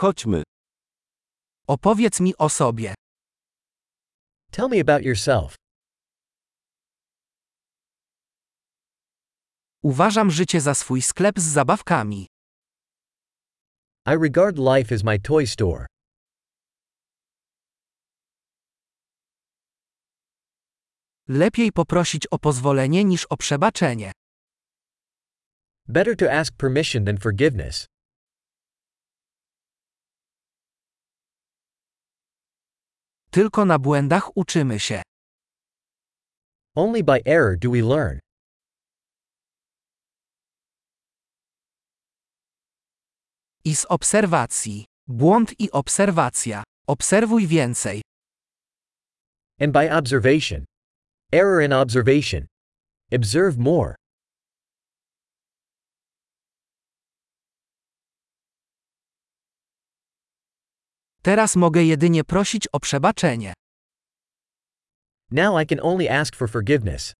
Chodźmy. Opowiedz mi o sobie. Tell me about yourself. Uważam życie za swój sklep z zabawkami. I regard life as my toy store. Lepiej poprosić o pozwolenie niż o przebaczenie. Better to ask permission than forgiveness. Tylko na błędach uczymy się. Only by error do we learn. I z obserwacji. Błąd i obserwacja. Obserwuj więcej. And by observation. Error in observation. Observe more. Teraz mogę jedynie prosić o przebaczenie. Now I can only ask for forgiveness.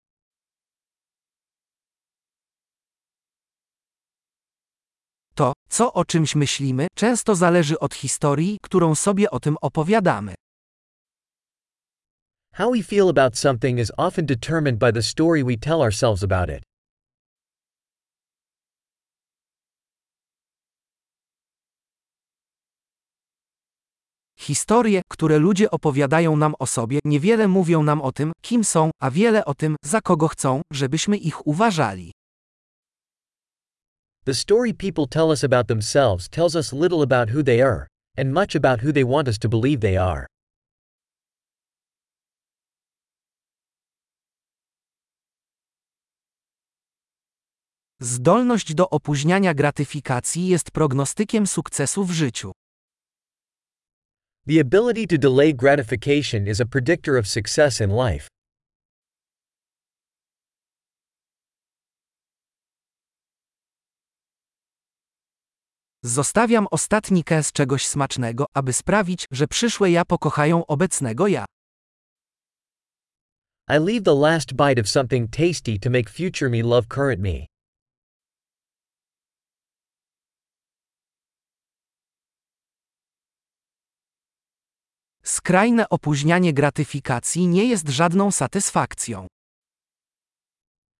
To, co o czymś myślimy, często zależy od historii, którą sobie o tym opowiadamy. How we feel about something is often determined by the story we tell ourselves about it. Historie, które ludzie opowiadają nam o sobie, niewiele mówią nam o tym, kim są, a wiele o tym, za kogo chcą, żebyśmy ich uważali. The story people tell us about themselves tells us little about who they are, and much about who they want us to believe they are. Zdolność do opóźniania gratyfikacji jest prognostykiem sukcesu w życiu. The ability to delay gratification is a predictor of success in life. Zostawiam ostatni kęs czegoś smacznego, aby sprawić, że przyszłe ja pokochają obecnego ja. I leave the last bite of something tasty to make future me love current me. Skrajne opóźnianie gratyfikacji nie jest żadną satysfakcją.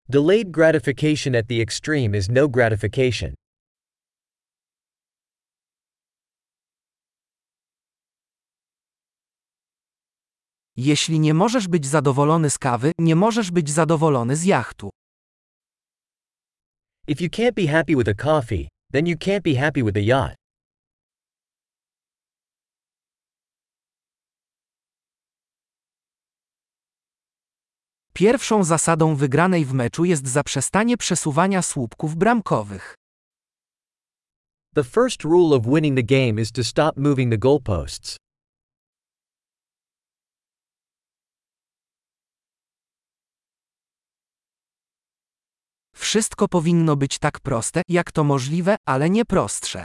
Delayed gratification at the extreme is no gratification. Jeśli nie możesz być zadowolony z kawy, nie możesz być zadowolony z jachtu. If you can't be happy with a coffee, then you can't be happy with a yacht. Pierwszą zasadą wygranej w meczu jest zaprzestanie przesuwania słupków bramkowych. The first rule of winning the game is to stop moving the goalposts. Wszystko powinno być tak proste, jak to możliwe, ale nie prostsze.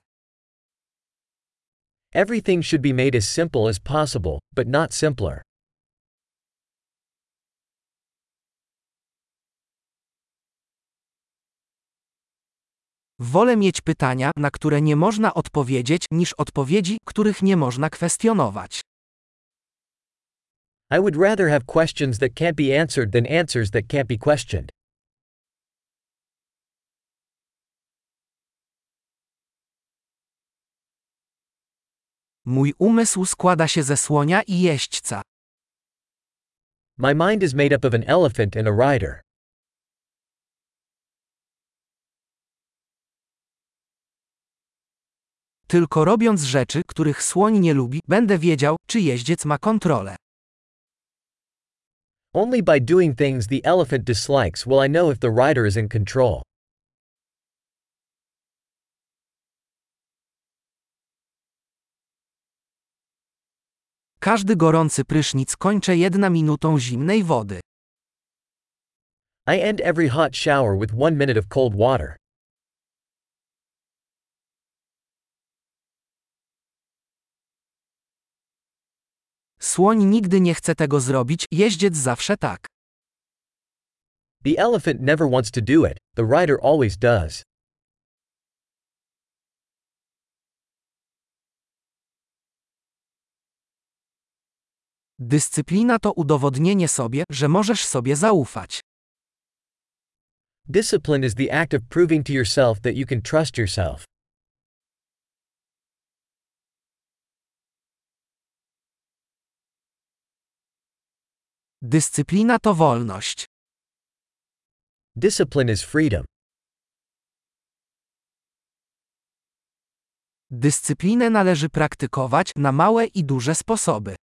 Everything should be made as simple as possible, but not simpler. Wolę mieć pytania, na które nie można odpowiedzieć, niż odpowiedzi, których nie można kwestionować. I would rather have questions that can't be answered than answers that can't be questioned. Mój umysł składa się ze słonia i jeźdźca. My mind is made up of an elephant and a rider. Tylko robiąc rzeczy, których słoń nie lubi, będę wiedział, czy jeździec ma kontrolę. Only by doing things the elephant dislikes will I know if the rider is in control. Każdy gorący prysznic kończę jedna minutą zimnej wody. I end every hot shower with one minute of cold water. Słoń nigdy nie chce tego zrobić, jeździec zawsze tak. The elephant never wants to do it, the rider always does. Dyscyplina to udowodnienie sobie, że możesz sobie zaufać. Discipline is the act of proving to yourself that you can trust yourself. Dyscyplina to wolność. Discipline is freedom. Dyscyplinę należy praktykować na małe i duże sposoby.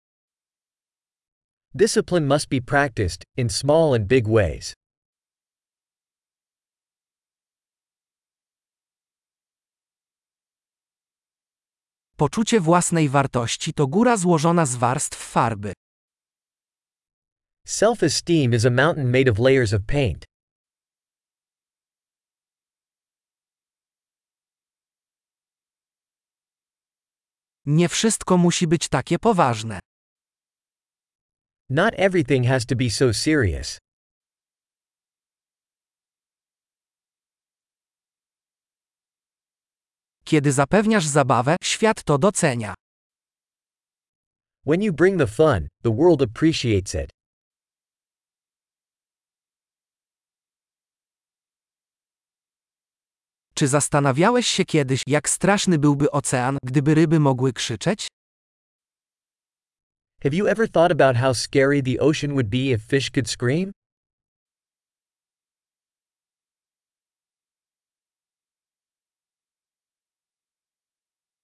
Discipline must be practiced, in small and big ways. Poczucie własnej wartości to góra złożona z warstw farby. Self esteem is a mountain made of layers of paint. Nie wszystko musi być takie poważne. Not everything has to be so serious. Kiedy zapewniasz zabawę, świat to docenia. When you bring the fun, the world appreciates it. Czy zastanawiałeś się kiedyś, jak straszny byłby ocean, gdyby ryby mogły krzyczeć? Have you ever thought about how scary the ocean would be if fish could scream?